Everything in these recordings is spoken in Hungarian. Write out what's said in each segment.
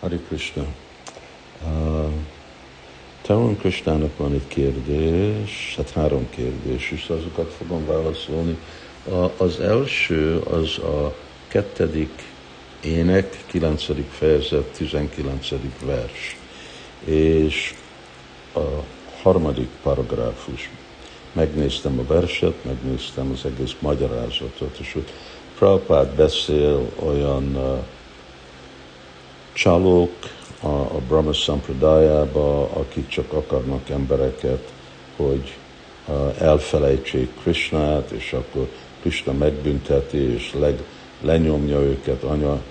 Hari Krishna. Uh, Tarun Krishnának van egy kérdés, hát három kérdés, és azokat fogom válaszolni. A, az első az a kettedik ének, kilencedik fejezet, tizenkilencedik vers, és a harmadik paragrafus. Megnéztem a verset, megnéztem az egész magyarázatot, és ott Prabhupád beszél olyan uh, csalók a, a Brahma Sampradájába, akik csak akarnak embereket, hogy elfelejtsék Krishnát, és akkor Krishna megbünteti, és leg, lenyomja őket anya,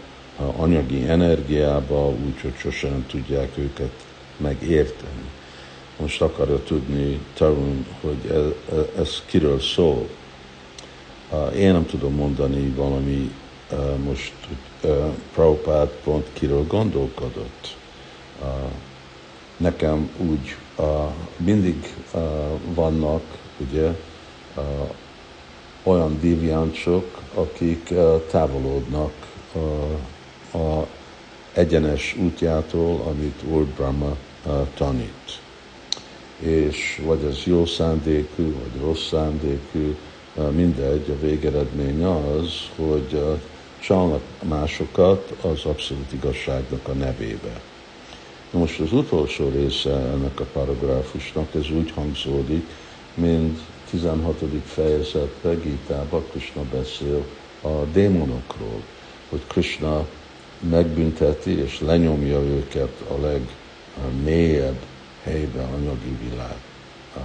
anyagi energiába, úgyhogy sosem tudják őket megérteni. Most akarja tudni Tarun, hogy ez, ez kiről szól. Én nem tudom mondani valami most Prabhupád pont kiről gondolkodott. Nekem úgy mindig vannak, ugye, olyan diviáncsok, akik távolodnak a egyenes útjától, amit Úr Brahma tanít. És vagy ez jó szándékű, vagy rossz szándékű, mindegy, a végeredmény az, hogy csalnak másokat az abszolút igazságnak a nevébe. Na most az utolsó része ennek a paragrafusnak, ez úgy hangzódik, mint 16. fejezetben Gítában Krishna beszél a démonokról, hogy Krishna megbünteti és lenyomja őket a legmélyebb helybe, anyagi világ, a,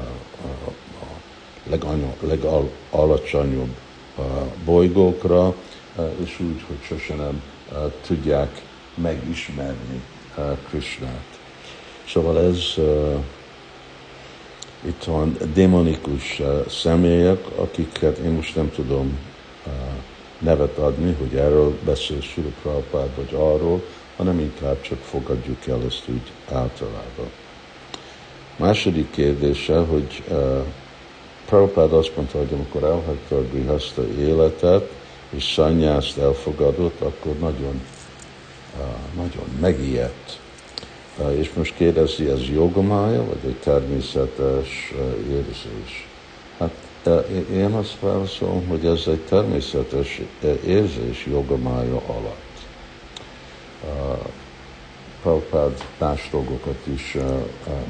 a, a legalacsonyabb bolygókra, és úgy, hogy sosem nem tudják megismerni Krishnát. Szóval ez itt van demonikus személyek, akiket én most nem tudom nevet adni, hogy erről beszél Sula Prabhupád, vagy arról, hanem inkább csak fogadjuk el ezt úgy általában. Második kérdése, hogy uh, Prabhupád azt mondta, hogy amikor elhagyta a grihaszta életet, és szanyászt elfogadott, akkor nagyon, nagyon megijedt. És most kérdezi, ez jogomája, vagy egy természetes érzés? Hát én azt válaszolom, hogy ez egy természetes érzés jogomája alatt. Prabhupád más dolgokat is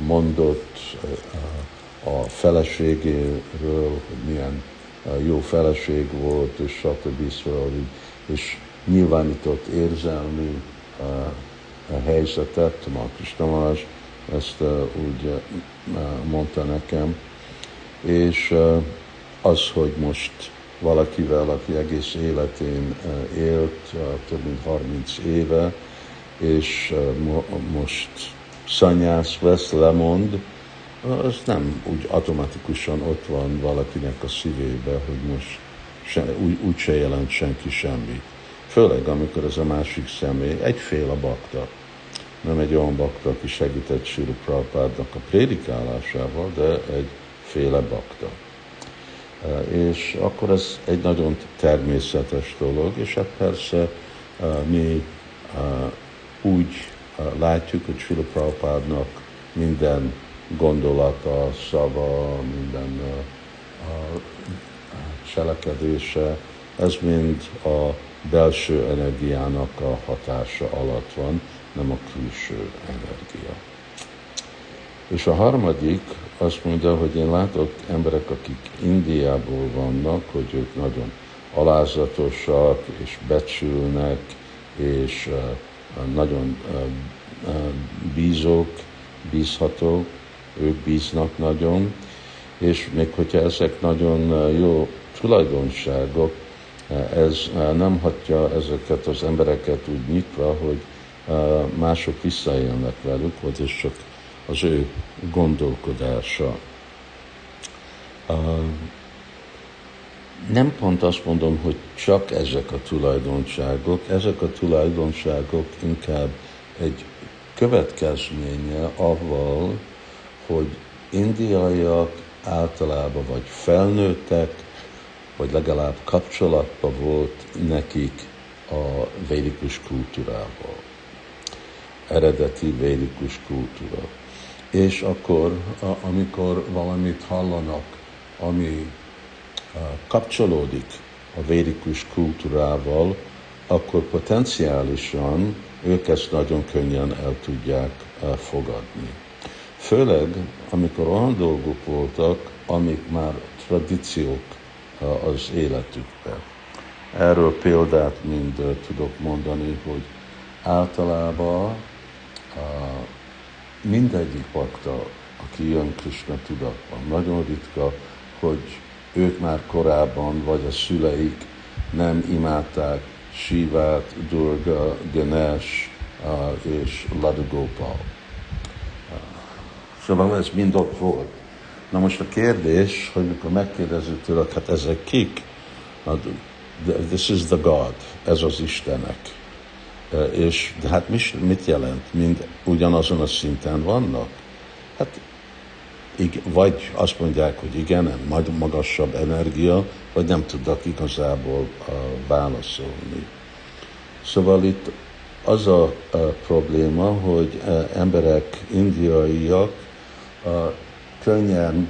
mondott a feleségéről, hogy milyen jó feleség volt, és stb. Szóval, és nyilvánított érzelmi helyzetet, Markus Tamás ezt úgy mondta nekem, és az, hogy most valakivel, aki egész életén élt, több mint 30 éve, és most szanyász vesz, lemond, az nem úgy automatikusan ott van valakinek a szívébe, hogy most se, úgy, úgy se jelent senki semmi. Főleg, amikor ez a másik személy egyféle bakta. Nem egy olyan bakta, aki segített Sri Prabhupádnak a prédikálásával, de egy féle bakta. És akkor ez egy nagyon természetes dolog, és hát persze mi úgy látjuk, hogy Srila Prabhupádnak minden gondolata, szava, minden cselekedése, ez mind a belső energiának a hatása alatt van, nem a külső energia. És a harmadik azt mondja, hogy én látok emberek, akik Indiából vannak, hogy ők nagyon alázatosak, és becsülnek, és nagyon bízók, bízhatók, ők bíznak nagyon, és még hogyha ezek nagyon jó tulajdonságok, ez nem hagyja ezeket az embereket úgy nyitva, hogy mások visszaélnek velük, vagy ez csak az ő gondolkodása. Nem pont azt mondom, hogy csak ezek a tulajdonságok, ezek a tulajdonságok inkább egy következménye avval, hogy indiaiak általában vagy felnőttek, vagy legalább kapcsolatban volt nekik a védikus kultúrával. eredeti védikus kultúra. És akkor, amikor valamit hallanak, ami kapcsolódik a védikus kultúrával, akkor potenciálisan ők ezt nagyon könnyen el tudják fogadni. Főleg, amikor olyan dolgok voltak, amik már tradíciók az életükben. Erről példát mind tudok mondani, hogy általában mindegyik bakta, aki jön Krishna tudatban, nagyon ritka, hogy ők már korábban, vagy a szüleik nem imádták Sivát, Durga, Ganesh és Ladugopal. Szóval ez mind ott volt. Na most a kérdés, hogy mikor megkérdezzük tőle, hát ezek kik? This is the God, ez az Istenek. És de hát mit jelent? Mind ugyanazon a szinten vannak? Hát vagy azt mondják, hogy igen, majd magasabb energia, vagy nem tudnak igazából válaszolni. Szóval itt az a, probléma, hogy emberek, indiaiak könnyen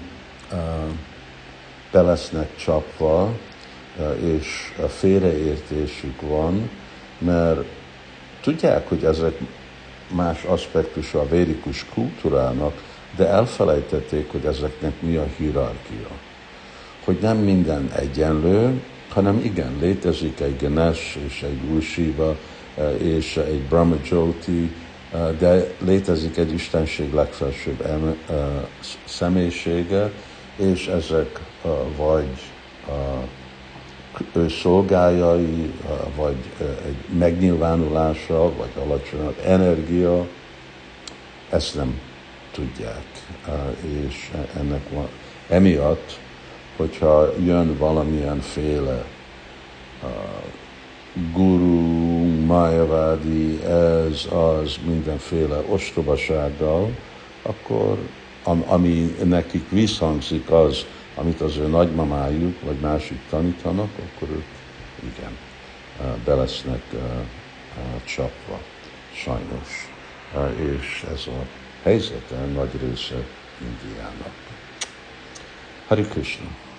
be lesznek csapva, és félreértésük van, mert tudják, hogy ezek más aspektusa a védikus kultúrának, de elfelejtették, hogy ezeknek mi a hierarchia. Hogy nem minden egyenlő, hanem igen, létezik egy Ganesh és egy Guru és egy Brahma Jyoti, de létezik egy Istenség legfelsőbb személyisége, és ezek vagy ő szolgájai, vagy egy megnyilvánulása, vagy alacsonyabb energia, ezt nem tudják. És ennek van, emiatt, hogyha jön valamilyen féle guru, májavádi, ez, az, mindenféle ostobasággal, akkor ami nekik visszhangzik az, amit az ő nagymamájuk vagy másik tanítanak, akkor ők igen, be lesznek csapva, sajnos. És ez a helyzete nagy része Indiának. Hari Krishna.